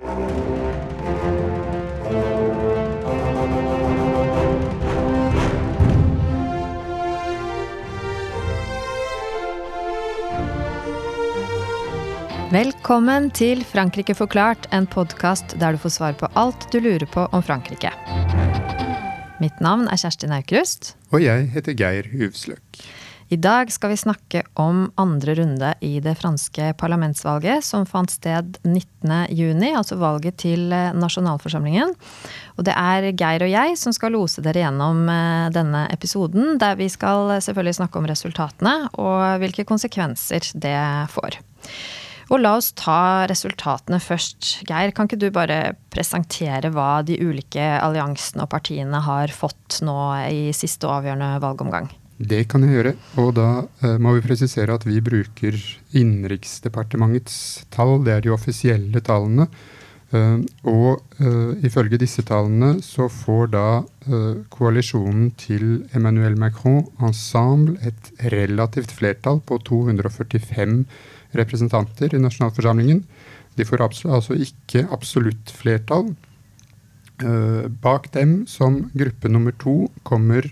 Velkommen til Frankrike forklart, en podkast der du får svar på alt du lurer på om Frankrike. Mitt navn er Kjersti Naukrust. Og jeg heter Geir Huvsløk. I dag skal vi snakke om andre runde i det franske parlamentsvalget som fant sted 19.6, altså valget til eh, nasjonalforsamlingen. Og det er Geir og jeg som skal lose dere gjennom eh, denne episoden, der vi skal selvfølgelig snakke om resultatene og hvilke konsekvenser det får. Og la oss ta resultatene først. Geir, kan ikke du bare presentere hva de ulike alliansene og partiene har fått nå i siste og avgjørende valgomgang? Det kan jeg gjøre. Og da uh, må vi presisere at vi bruker Innenriksdepartementets tall. Det er de offisielle tallene. Uh, og uh, ifølge disse tallene så får da koalisjonen til Emmanuel Macron ensemble et relativt flertall på 245 representanter i nasjonalforsamlingen. De får altså ikke absolutt flertall. Uh, bak dem, som gruppe nummer to, kommer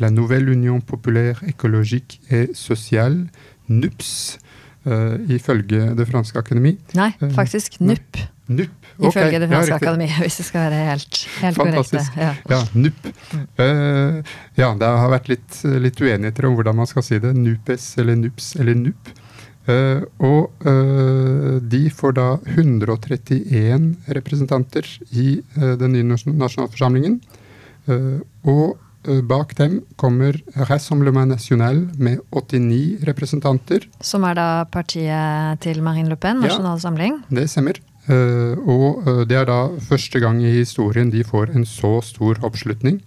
La Nouvelle Union Populaire Écologique et Sociale, NUPS, uh, ifølge Det franske akademi. Nei, eh, faktisk NUP. NUP. Okay. Ifølge Det franske ja, akademi, hvis det skal være helt, helt korrekt. Ja. ja, NUP. Uh, ja, det har vært litt, litt uenigheter om hvordan man skal si det. NUPES eller NUPS eller NUP. Uh, og uh, de får da 131 representanter i den nye nasjonalforsamlingen. og bak dem kommer Rassemblement National med 89 representanter. Som er da partiet til Marine Le Pen, Nasjonal ja, Samling? Det stemmer. og det er da første gang i historien de får en så stor oppslutning.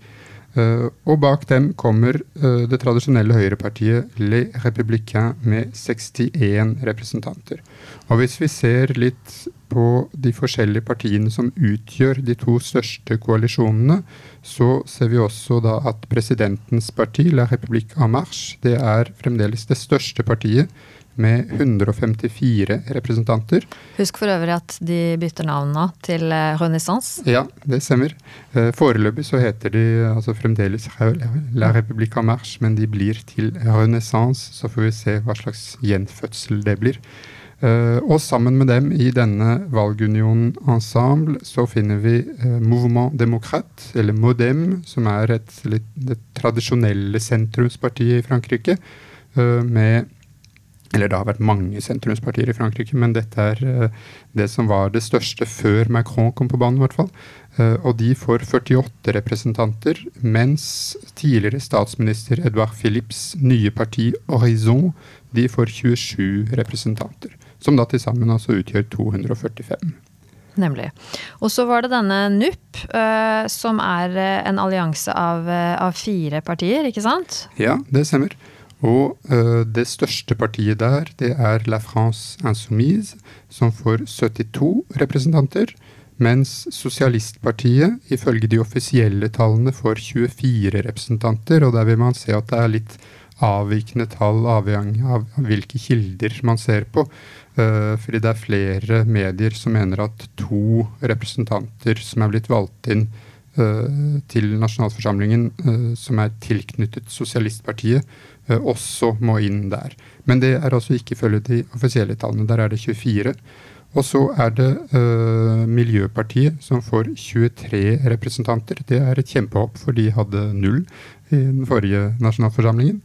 Og bak dem kommer det tradisjonelle høyrepartiet Les Républicains med 61 representanter. Og hvis vi ser litt på de forskjellige partiene som utgjør de to største koalisjonene, så ser vi også da at presidentens parti, La République en Marche, det er fremdeles det største partiet med 154 representanter. Husk for øvrig at de bytter navn nå til eh, Renaissance. Ja, det stemmer. Eh, foreløpig så heter de altså fremdeles La République en Marche, men de blir til Renaissance. Så får vi se hva slags gjenfødsel det blir. Uh, og sammen med dem i denne valgunionen ensemble så finner vi uh, Mouvement Démocrate, eller Modem, som er et, litt, det tradisjonelle sentrumspartiet i Frankrike, uh, med eller det har vært mange sentrumspartier i Frankrike, men dette er det som var det største før Macron kom på banen, i hvert fall. Og de får 48 representanter, mens tidligere statsminister Edouard Philips nye parti Horizon de får 27 representanter. Som da til sammen altså utgjør 245. Nemlig. Og så var det denne NUP, uh, som er en allianse av, av fire partier, ikke sant? Ja, det stemmer. Og uh, det største partiet der, det er La France Insoumise, som får 72 representanter. Mens Sosialistpartiet, ifølge de offisielle tallene, får 24 representanter. Og der vil man se at det er litt avvikende tall, avhengig av hvilke kilder man ser på. Uh, fordi det er flere medier som mener at to representanter som er blitt valgt inn uh, til nasjonalforsamlingen, uh, som er tilknyttet Sosialistpartiet, Eh, også må inn der. Men det er altså ikke ifølge de offisielle tallene. Der er det 24. Og så er det Miljøpartiet som får 23 representanter. Det er et kjempehopp, for de hadde null i den forrige nasjonalforsamlingen.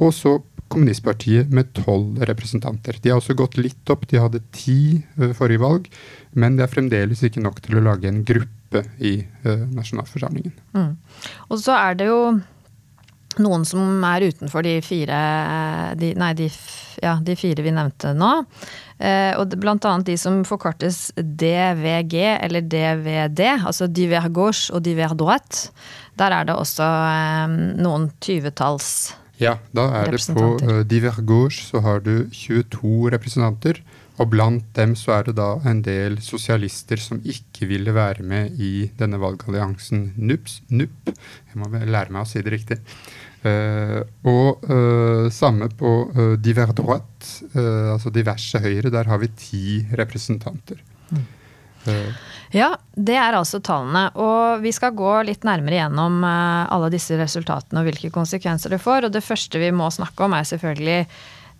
Og så Kommunistpartiet med tolv representanter. De har også gått litt opp. De hadde ti uh, forrige valg, men det er fremdeles ikke nok til å lage en gruppe i uh, nasjonalforsamlingen. Mm. Og så er det jo noen som er utenfor de fire, de, nei, de, ja, de fire vi nevnte nå. Eh, og blant annet de som forkortes DVG eller DVD, altså Divergauche og Diver. Der er det også eh, noen tyvetalls Ja, da er det på uh, Diver gauche så har du 22 representanter. Og blant dem så er det da en del sosialister som ikke ville være med i denne valgalliansen NUPS. NUP. Jeg må lære meg å si det riktig. Uh, og uh, samme på uh, Diver droite, altså diverse høyre. Der har vi ti representanter. Mm. Ja, det er altså tallene. Og vi skal gå litt nærmere gjennom eh, alle disse resultatene og hvilke konsekvenser det får. Og det første vi må snakke om, er selvfølgelig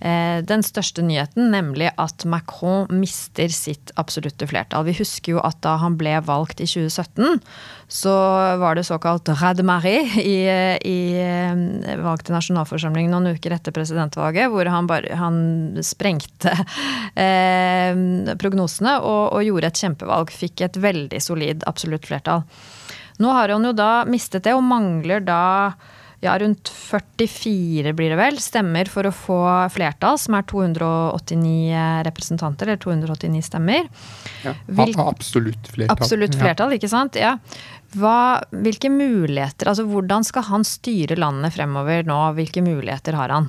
den største nyheten, nemlig at Macron mister sitt absolutte flertall. Vi husker jo at da han ble valgt i 2017, så var det såkalt rademarie i, i eh, valg til nasjonalforsamling noen uker etter presidentvalget, hvor han, bare, han sprengte eh, prognosene og, og gjorde et kjempevalg. Fikk et veldig solid absolutt flertall. Nå har han jo da mistet det, og mangler da ja, rundt 44 blir det vel, stemmer for å få flertall, som er 289 representanter, eller 289 stemmer. Ja, Hvil absolutt flertall. Absolutt flertall, ja. ikke sant. Ja. Hva, hvilke muligheter, altså Hvordan skal han styre landet fremover nå? Hvilke muligheter har han?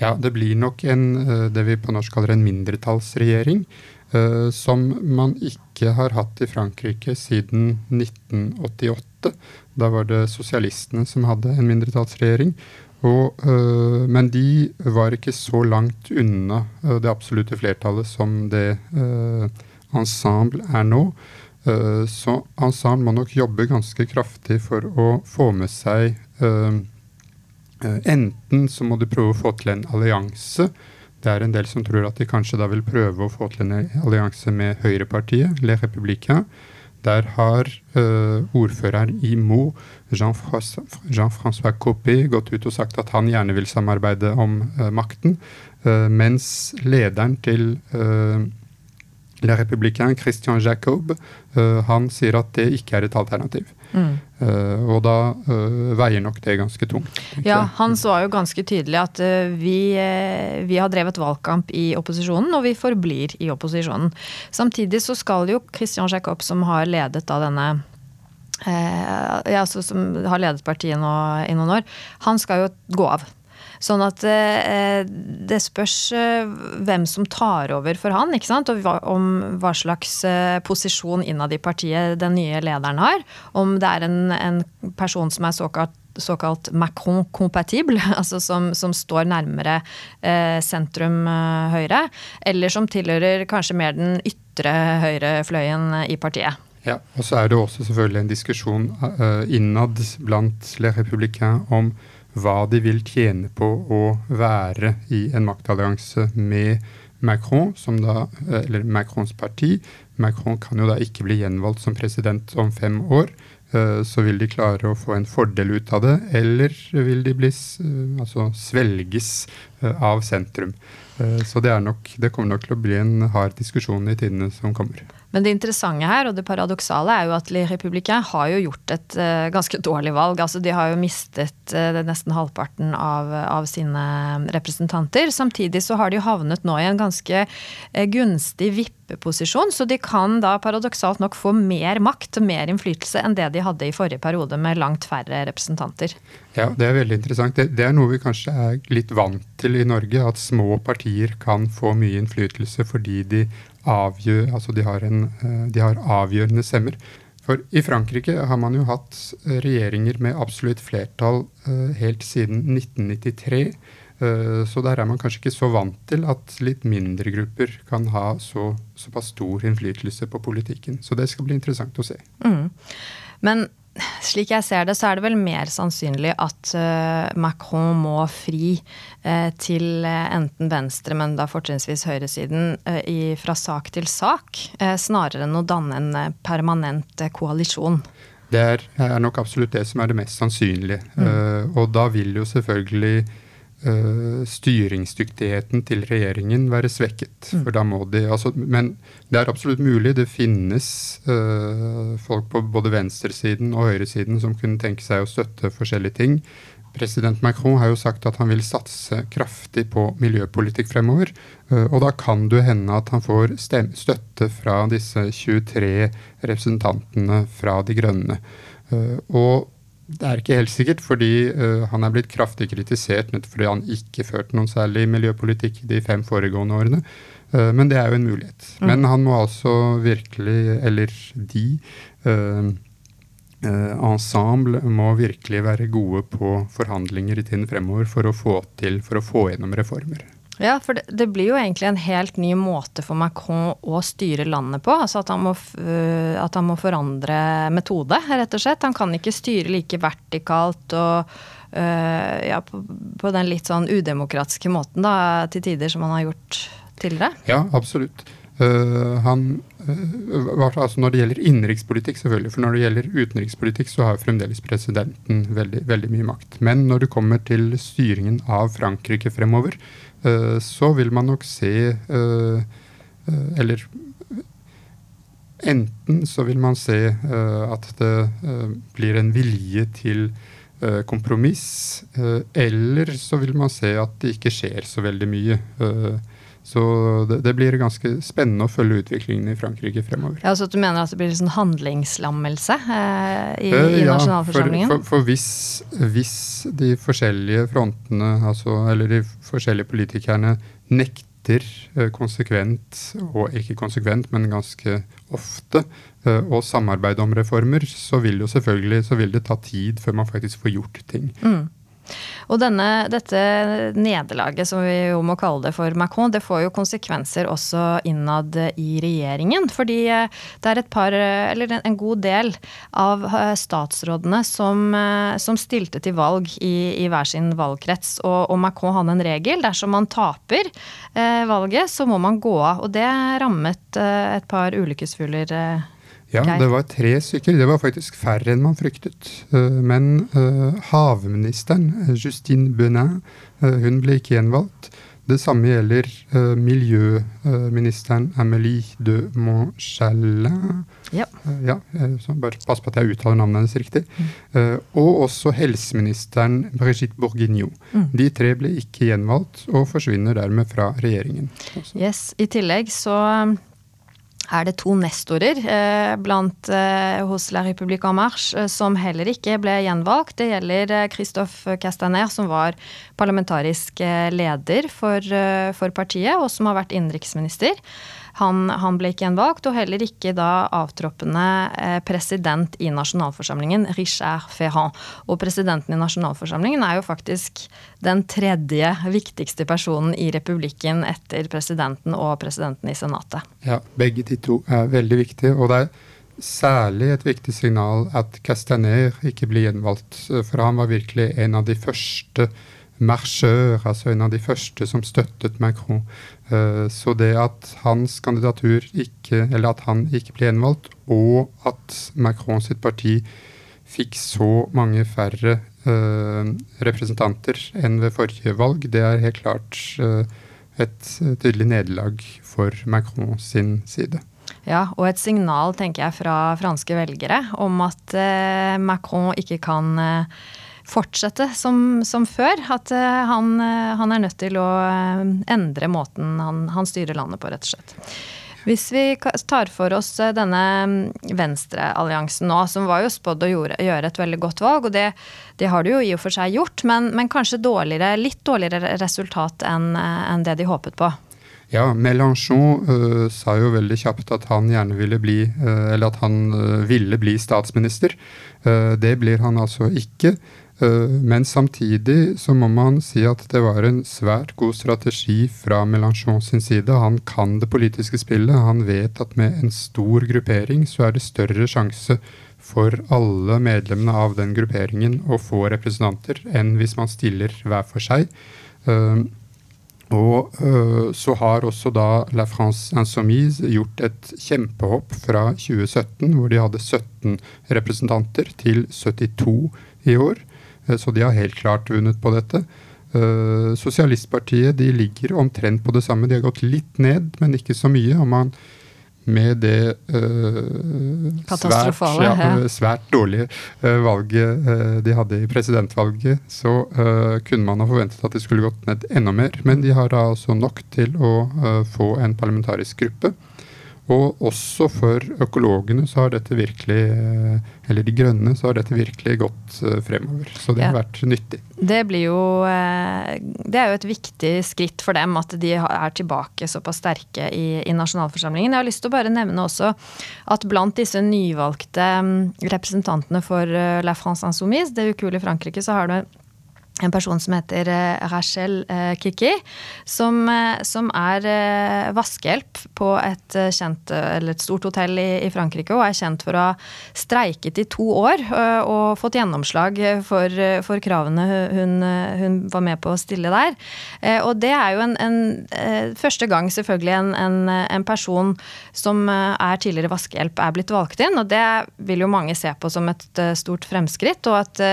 Ja, Det blir nok en, eh, det vi på norsk kaller en mindretallsregjering. Uh, som man ikke har hatt i Frankrike siden 1988. Da var det sosialistene som hadde en mindretallsregjering. Og, øh, men de var ikke så langt unna uh, det absolutte flertallet som det Ensemble er nå. så Ensemble må nok jobbe ganske kraftig for å få med seg Enten så må de prøve å få til en allianse det er en del som tror at de kanskje da vil prøve å få til en allianse med høyrepartiet, Le Républicain. Der har uh, ordføreren i Mo, Jean-François Jean Copé, gått ut og sagt at han gjerne vil samarbeide om uh, makten. Uh, mens lederen til Le Républicain, Christian Jacob, han sier at det ikke er et alternativ. Mm. Uh, og da uh, veier nok det ganske tungt. Ja, han så jo ganske tydelig at uh, vi, vi, har drevet valgkamp i opposisjonen, og vi forblir i opposisjonen. Samtidig så skal jo Christian Jacob, som har ledet da denne ja, som har ledet partiet nå i noen år, han skal jo gå av. Sånn at eh, det spørs eh, hvem som tar over for han, ikke sant? og hva, om hva slags eh, posisjon innad i partiet den nye lederen har. Om det er en, en person som er såkalt såkalt Macron-kompatibel, altså som, som, står nærmere eh, sentrum eh, høyre, eller som tilhører kanskje mer den ytre høyrefløyen i partiet. Ja, og så er det også selvfølgelig en diskusjon uh, innad blant Les Républicains om hva de vil tjene på å være i en maktallianse med Macron, da, eller Macrons parti. Macron kan jo da ikke bli gjenvalgt som president om fem år. Eh, så vil de klare å få en fordel ut av det, eller vil de bli, eh, altså svelges eh, av sentrum. Så det, nok, det kommer nok til å bli en hard diskusjon i tidene som kommer. Men det interessante her, og det paradoksale, er jo at Les Républicains har jo gjort et uh, ganske dårlig valg. Altså de har jo mistet uh, nesten halvparten av, av, sine representanter. Samtidig så har de havnet nå i en ganske uh, gunstig vippeposisjon, så de kan da paradoksalt nok få mer makt og mer innflytelse enn det de hadde i forrige periode med langt færre representanter. Ja, det er veldig interessant. Det, det er noe vi kanskje er litt vant til i Norge, at små partier kan få mye innflytelse fordi de avgjør, altså de har, en, eh, de har avgjørende stemmer. For i Frankrike har man jo hatt eh, regjeringer med absolutt flertall uh, helt siden 1993. Uh, så der er man kanskje ikke så vant til at litt mindre grupper kan ha så, såpass stor innflytelse på politikken. Så det skal bli interessant å se. Mm. Men slik jeg ser det, så er det vel mer sannsynlig at uh, Macron må fri uh, til uh, enten venstre, men da fortrinnsvis høyresiden, fra sak til sak, snarere enn å danne en permanent koalisjon. Det er, er, nok absolutt det som er det mest sannsynlige. Mm. og da vil jo selvfølgelig uh, styringsdyktigheten til regjeringen være svekket. Mm. For da må de, altså, men det er absolutt mulig. Det finnes uh, folk på både venstresiden og høyresiden som kunne tenke seg å støtte forskjellige ting. President Macron har jo sagt at han vil satse kraftig på miljøpolitikk fremover. Uh, og da kan det hende at han får støtte fra disse 23 representantene fra De grønne. og det er ikke helt sikkert, fordi uh, han er blitt kraftig kritisert nettopp fordi han ikke førte noen særlig miljøpolitikk de fem foregående årene. Uh, men det er jo en mulighet. Mm. Men han må altså virkelig, eller de, uh, ensemble må virkelig være gode på forhandlinger i tiden fremover for å få til, for å få gjennom reformer. Ja, for det, det, blir jo egentlig en helt ny måte for Macron å styre landet på. Altså at han, må, at han må forandre metode, rett og slett. Han kan ikke styre like vertikalt og uh, ja, på, på, den litt sånn udemokratiske måten da, til tider som han har gjort tidligere. Ja, absolutt. Uh, han, uh, altså Når det gjelder innenrikspolitikk, selvfølgelig. For når det gjelder utenrikspolitikk, så har fremdeles presidenten veldig, veldig mye makt. Men når det kommer til styringen av Frankrike fremover, så vil man nok se Eller enten så vil man se at det blir en vilje til kompromiss, eller så vil man se at det ikke skjer så veldig mye. Så det, det, blir ganske spennende å følge utviklingen i Frankrike fremover. Ja, Så du mener at det blir sånn handlingslammelse eh, i, eh, i ja, nasjonalforsamlingen? For, for, for hvis, hvis, de forskjellige frontene, altså, eller de forskjellige politikerne, nekter eh, konsekvent, og ikke konsekvent, men ganske ofte, eh, å samarbeide om reformer, så vil jo selvfølgelig så vil det ta tid før man faktisk får gjort ting. Mm. Og denne, dette nederlaget, som vi jo må kalle det for Macron, det får jo konsekvenser også innad i regjeringen. Fordi eh, det er et par, eller en god del av eh, statsrådene som, eh, som stilte til valg i, i hver sin valgkrets. Og, og, Macron hadde en regel. Dersom man taper eh, valget, så må man gå av. Og det rammet eh, et par ulykkesfugler. Eh, ja, det var tre stykker. Det var faktisk færre enn man fryktet. Eh, men uh, havministeren, eh, Justine Benin, hun ble ikke gjenvalgt. Det samme gjelder miljøministeren Amélie de Montchalin. Ja. ja bare pass på at jeg uttaler navnet hennes riktig. Mm. og også helseministeren Brigitte Bourguignon. Mm. De tre ble ikke gjenvalgt og forsvinner dermed fra regjeringen. Yes, I tillegg så er det to nestorer eh, blant, eh, hos La République en Marche eh, som heller ikke ble gjenvalgt. Det gjelder eh, Christophe Castaner, som var parlamentarisk eh, leder for, for, partiet, og som har vært innenriksminister. Han, han, ble ikke gjenvalgt, og heller ikke da avtroppende eh, president i nasjonalforsamlingen, Richard Ferrand. Og presidenten i nasjonalforsamlingen er jo faktisk den tredje viktigste personen i republikken etter presidenten og presidenten i senatet. Ja, begge de to er veldig viktige. og det er særlig et viktig signal at Castaner ikke blir gjenvalgt. For han var virkelig en av de første marsjør, altså en av de første som støttet Macron. Eh, så det at hans kandidatur ikke, eller at han ikke ble gjenvalgt, og at Macron sitt parti fikk så mange færre uh, representanter enn ved forrige valg, det er helt klart uh, et tydelig nederlag for Macron sin side. Ja, og et signal, tenker jeg, fra franske velgere om at Macron ikke kan fortsette som, som før. At uh, han, uh, han, er nødt til å uh, endre måten han, han, styrer landet på, rett og slett. Hvis vi tar for oss denne mm, venstrealliansen nå, som var jo spådd å gjøre, et veldig godt valg, og det, det, har de jo i og for seg gjort, men, men kanskje dårligere, litt dårligere resultat enn en det de håpet på. Ja, Mélenchon uh, sa jo veldig kjapt at han gjerne ville bli, uh, eller at han uh, ville bli statsminister. det blir han altså ikke. Eh, men samtidig så må man si at det var en svært god strategi fra Mélenchon sin side. Han kan det politiske spillet. Han vet at med en stor gruppering så er det større sjanse for alle medlemmene av den grupperingen å få representanter enn hvis man stiller hver for seg. Eh, og uh, så har også da La France Insoumise gjort et kjempehopp fra 2017, hvor de hadde 17 representanter, til 72 i år. Eh, så de har helt klart vunnet på dette. Uh, Sosialistpartiet de ligger omtrent på det samme. De har gått litt ned, men ikke så mye. og man med det uh, svært, ja, svært, dårlige uh, valget de hadde i presidentvalget, så kunne man ha forventet at de skulle gått ned enda mer. Men de har da altså nok til å få en parlamentarisk gruppe. Og også for økologene så har dette virkelig, eh, eller de grønne, så har dette virkelig gått eh, fremover. Så det ja. har vært nyttig. Det blir jo eh, Det er jo et viktig skritt for dem at de er tilbake såpass sterke i, i nasjonalforsamlingen. Jeg har lyst til å bare nevne også at blant disse nyvalgte mm, representantene for La France Insoumise, det ukuelige Frankrike, så har du en person som heter eh, Rachel eh, Kiki, som, eh, som, er vaskehjelp på et kjent, et stort hotell i, i, Frankrike, og er kjent for å ha streiket i to år og fått gjennomslag for, for kravene hun, hun, var med på å stille der. Og det er jo en, en første gang selvfølgelig en, en, en, person som er tidligere vaskehjelp, er blitt valgt inn, og det vil jo mange se på som et stort fremskritt, og at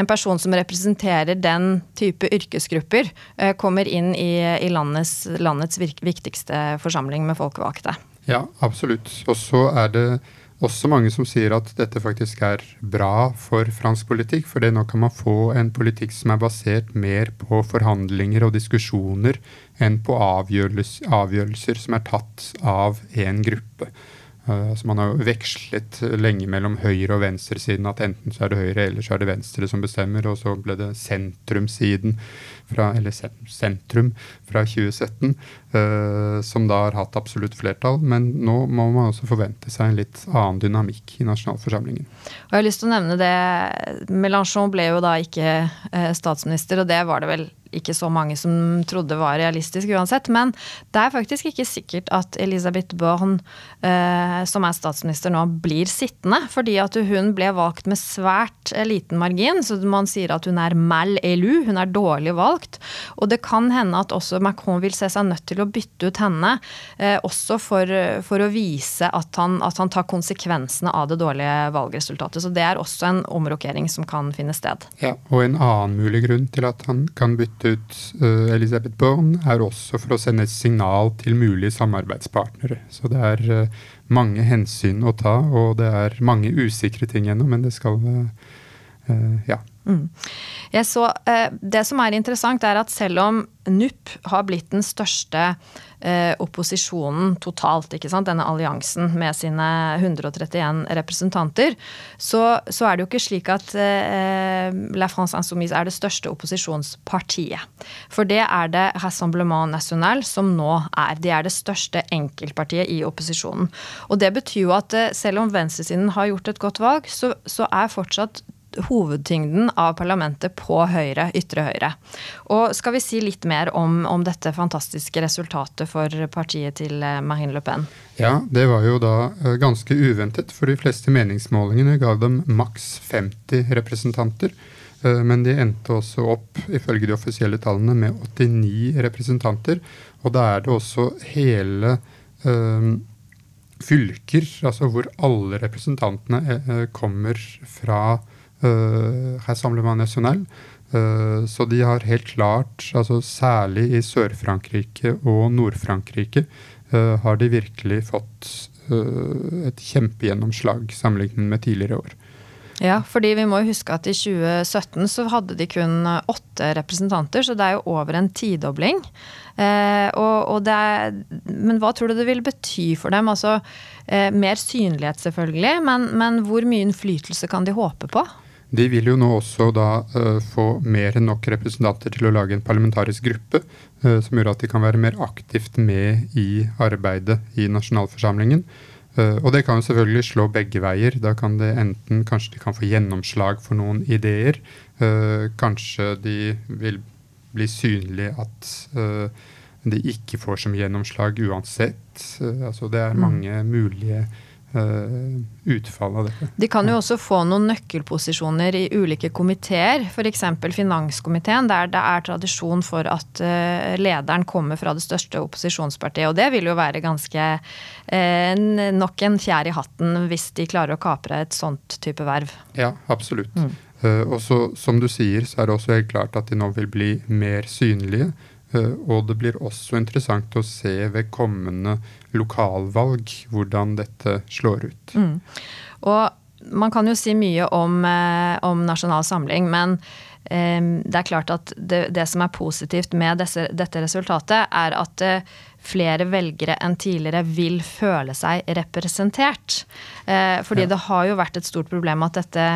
en person som representerer den type yrkesgrupper eh, kommer inn i, i landets, landets, viktigste forsamling med folkevalgte. Ja, absolutt. Og så er det også mange som sier at dette faktisk er bra for fransk politikk. For nå kan man få en politikk som er basert mer på forhandlinger og diskusjoner enn på avgjørelser, avgjørelser som er tatt av én gruppe. Uh, altså man har jo vekslet lenge mellom høyre- og venstresiden. At enten så er det høyre eller så er det venstre som bestemmer. Og så ble det sentrumsiden, fra, eller sentrum, fra 2017, uh, som da har hatt absolutt flertall. Men nå må man også forvente seg en litt annen dynamikk i nasjonalforsamlingen. Og jeg har lyst til å nevne det, Mélenchon ble jo da ikke uh, statsminister, og det var det vel ikke så mange som trodde var realistisk uansett. Men det er faktisk ikke sikkert at Elisabeth Born, eh, som er statsminister nå, blir sittende. Fordi at hun ble valgt med svært eh, liten margin. Så man sier at hun er mal elu, hun er dårlig valgt. Og det kan hende at også Macron vil se seg nødt til å bytte ut henne. Eh, også for, for, å vise at han, at han tar konsekvensene av det dårlige valgresultatet. Så det er også en omrokering som kan finne sted. Ja, Og en annen mulig grunn til at han kan bytte valgt ut uh, Elisabeth Bourne, er også for å sende et signal til mulige samarbeidspartnere. Så det er uh, mange hensyn å ta, og det er mange usikre ting ennå, men det skal uh, Ja. Mm. Så, det som er interessant, er at selv om NUP har blitt den største eh, opposisjonen totalt, denne alliansen med sine 131 representanter, så, så er det jo ikke slik at eh, La France Insoumise er det største opposisjonspartiet. For det er det Rassemblement National som nå er. De er det største enkeltpartiet i opposisjonen. Og det betyr jo at eh, selv om venstresiden har gjort et godt valg, så, så er fortsatt hovedtyngden av parlamentet på høyre, ytre høyre. Og skal vi si litt mer om, om dette fantastiske resultatet for partiet til eh, Marine Le Pen? Ja, det var jo da eh, ganske uventet, for de fleste meningsmålingene ga dem maks 50 representanter. Eh, men de endte også opp, ifølge de offisielle tallene, med 89 representanter. Og da er det også hele øh, fylker, altså hvor alle representantene kommer fra Rassemblement National. Uh, så de har helt klart, altså særlig i Sør-Frankrike og Nord-Frankrike, uh, har de virkelig fått et kjempegjennomslag sammenlignet med tidligere år. Ja, fordi vi må huske at i 2017 så hadde de kun åtte representanter, så det er jo over en tidobling. Eh, og, og er, men hva tror du det vil bety for dem? Altså, eh, mer synlighet selvfølgelig, men, men hvor mye innflytelse kan de håpe på? De vil jo nå også da uh, få mer enn nok representanter til å lage en parlamentarisk gruppe, uh, som gjør at de kan være mer aktivt med i arbeidet i nasjonalforsamlingen. Uh, og det kan jo selvfølgelig slå begge veier. Da kan det enten kanskje de kan få gjennomslag for noen ideer. kanskje de vil bli synlig at de ikke får så mye gjennomslag uansett. altså det er mm. mange mulige Uh, utfall av dette. De kan jo også få noen nøkkelposisjoner i ulike komiteer, f.eks. finanskomiteen, der det er tradisjon for at uh, lederen kommer fra det største opposisjonspartiet. Og det vil jo være ganske uh, nok en fjær i hatten hvis de klarer å kapre et sånt type verv. Ja, absolutt. Mm. og så, som du sier, så er det også helt klart at de nå vil bli mer synlige. Eh, og det blir også interessant å se ved kommende lokalvalg hvordan dette slår ut. Mm. Og man kan jo si mye om, eh, om Nasjonal Samling, men um, det er klart at det, det som er positivt med desse, dette resultatet, er at uh, flere velgere enn tidligere vil føle seg representert. Fordi ja. det har jo vært et stort problem at dette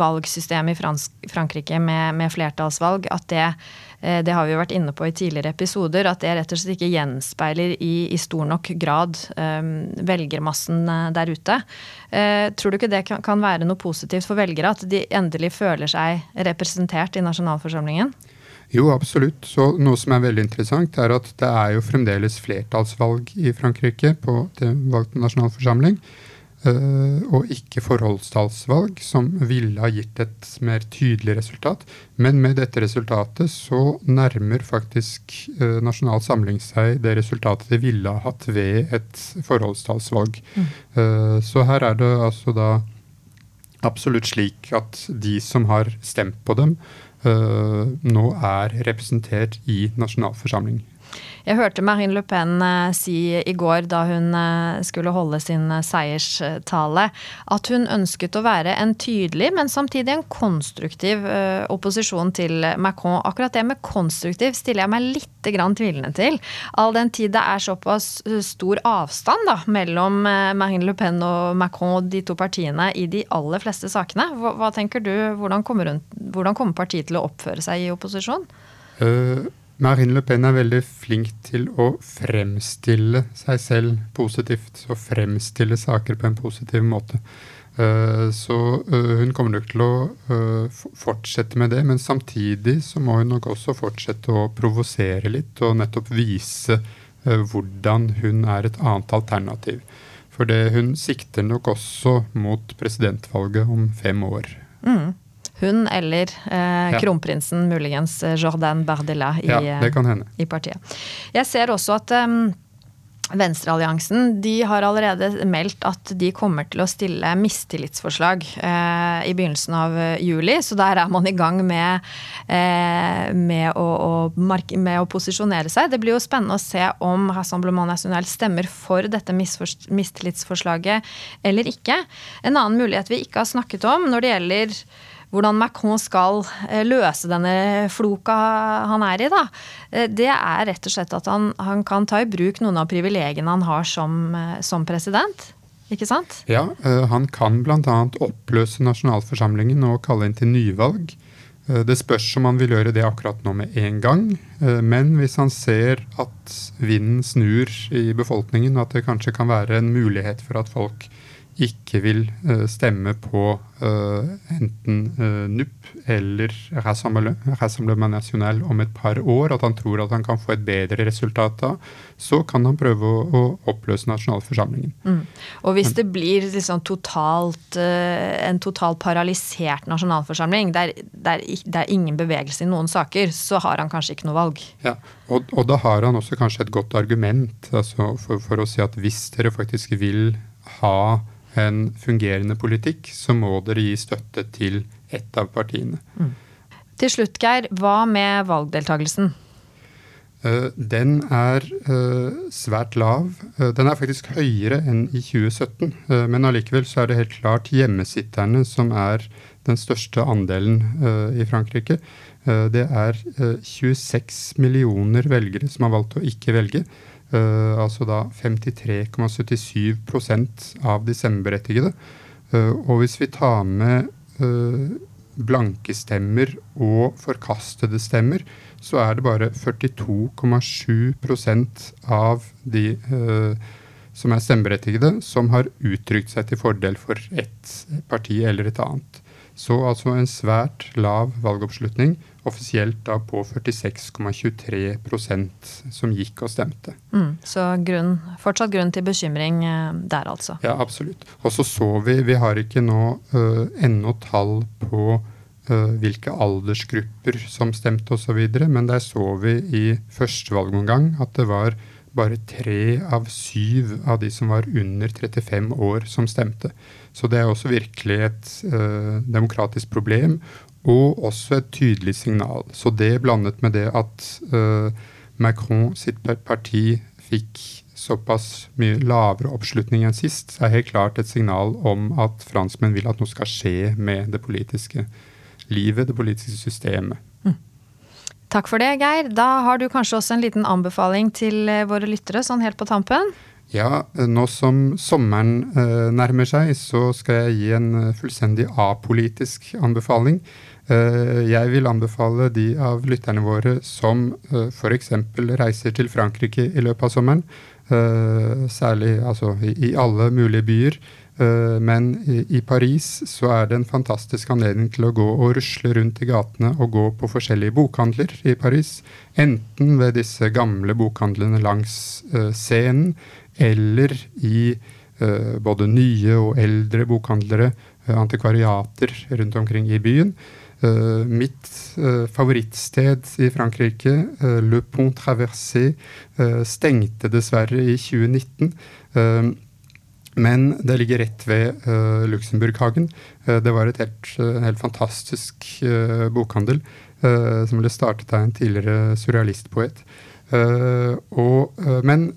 valgsystemet i Frankrike med, med, flertallsvalg, at det eh, det har vi jo vært inne på i tidligere episoder, at det rett og slett ikke gjenspeiler i, i stor nok grad um, velgermassen der ute. Uh, tror du ikke det kan, kan være noe positivt for velgere, at de endelig føler seg representert i nasjonalforsamlingen? Jo, absolutt. Så noe som er veldig interessant, er at det er jo fremdeles flertallsvalg i Frankrike på det valgte nasjonalforsamling. Uh, og ikke forholdstallsvalg, som ville ha gitt et mer tydelig resultat. Men med dette resultatet så nærmer faktisk uh, Nasjonal Samling seg det resultatet de ville ha hatt ved et forholdstallsvalg. Mm. Uh, så her er det altså da absolutt slik at de som har stemt på dem, nå er representert i nasjonalforsamling. Jeg hørte Marine Le Pen eh, si i går, da hun eh, skulle holde sin eh, seierstale, at hun ønsket å være en tydelig, men samtidig en konstruktiv opposisjon til Macron. Akkurat det med konstruktiv stiller jeg meg litt tvilende til. All den tid det er såpass stor avstand da, mellom Marine Le Pen og Macron og de to partiene i de aller fleste sakene. Hva, hva tenker du, hvordan kommer, hun, hvordan kommer partiet til å oppføre seg i opposisjon? Uh Marine Le Pen er veldig flink til å fremstille seg selv positivt. Og fremstille saker på en positiv måte. Uh, så uh, hun kommer nok til å uh, fortsette med det, men samtidig så må hun nok også fortsette å provosere litt og nettopp vise hvordan hun er et annet alternativ. For hun sikter nok også mot presidentvalget om fem år. Mm hun eller eh, ja. kronprinsen, muligens eh, Jordan Bardella, i, ja, eh, i partiet. Jeg ser også at um, Venstrealliansen de har allerede meldt at de kommer til å stille mistillitsforslag eh, i begynnelsen av juli. Så der er man i gang med, eh, med, å, å, med, å, posisjonere seg. Det blir jo spennende å se om Rassemblement National stemmer for dette mistillitsforslaget eller ikke. En annen mulighet vi ikke har snakket om når det gjelder hvordan Macron skal eh, løse denne floka han er i, da, eh, det er rett og slett at han, han kan ta i bruk noen av privilegiene han har som, eh, som president. Ikke sant? Ja, han kan bl.a. oppløse nasjonalforsamlingen og kalle inn til nyvalg. Det spørs om han vil gjøre det akkurat nå med en gang. Men hvis han ser at vinden snur i befolkningen, at det kanskje kan være en mulighet for at folk ikke vil uh, stemme på uh, enten uh, NUP eller Rassemblement National om et par år, at han tror at han kan få et bedre resultat da, så kan han prøve å, å oppløse nasjonalforsamlingen. Mm. Og hvis det blir liksom totalt, en totalt paralysert nasjonalforsamling, der, det er ingen bevegelse i noen saker, så har han kanskje ikke noe valg. Ja, og, og da har han også kanskje et godt argument altså for, for å si at hvis dere faktisk vil ha en fungerende politikk, så må dere gi støtte til ett av partiene. Mm. Til slutt, Geir, hva med valgdeltakelsen? Uh, den er uh, svært lav. Uh, den er faktisk høyere enn i 2017. men allikevel så er det helt klart hjemmesitterne som er den største andelen i Frankrike. det er 26 millioner velgere som har valgt å ikke velge. Uh, altså da 53,77 av de stemmeberettigede. Uh, og hvis vi tar med uh, blanke stemmer og forkastede stemmer, så er det bare 42,7% av de som er stemmeberettigede, som har uttrykt seg til fordel for ett parti eller et annet. Så altså en svært lav valgoppslutning offisielt da på 46,23% som gikk og stemte. Mm, så grunn, fortsatt grunn til bekymring eh, der, altså? Ja, absolutt. Og så så vi Vi har ikke nå uh, ennå tall på uh, hvilke aldersgrupper som stemte osv., men der så vi i første valgomgang at det var bare tre av syv av de som var under 35 år, som stemte. Så det er også virkelig et uh, demokratisk problem og også et tydelig signal. Så det blandet med det at uh, Macron sitt parti fikk såpass mye lavere oppslutning enn sist, er helt klart et signal om at franskmenn vil at noe skal skje med det politiske livet, det politiske systemet. Mm. Takk for det, Geir. Da har du kanskje også en liten anbefaling til eh, våre lyttere, sånn helt på tampen? Ja, nå som sommeren uh, nærmer seg, så skal jeg gi en fullstendig apolitisk anbefaling. Uh, jeg vil anbefale de av lytterne våre som uh, f.eks. reiser til Frankrike i løpet av sommeren. Uh, særlig altså, i, alle mulige byer. Men i, Paris så er det en fantastisk anledning til å gå og rusle rundt i gatene og gå på forskjellige bokhandler i Paris. Enten ved disse gamle bokhandlene langs scenen eller i både nye og eldre bokhandlere, antikvariater rundt omkring i byen. Uh, mitt uh, favorittsted i Frankrike, uh, Le Pont Traversé, stengte dessverre i 2019. men det ligger rett ved Luxemburghagen. det var et helt, helt fantastisk bokhandel som ble startet av en tidligere surrealistpoet. Men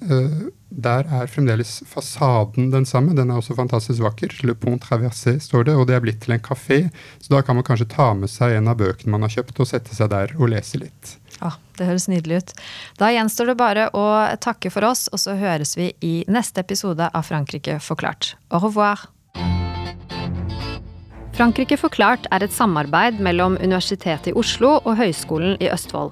der er fremdeles fasaden den samme. Den er også fantastisk vakker. Le Pont Traversé står det, og det er blitt til en kafé. Så da kan man kanskje ta med seg en av bøkene man har kjøpt, og sette seg der og lese litt. Ja, Det høres nydelig ut. Da gjenstår det bare å takke for oss, og så høres vi i neste episode av Frankrike forklart. Au revoir! Frankrike forklart er et samarbeid mellom Universitetet i Oslo og Høgskolen i Østfold.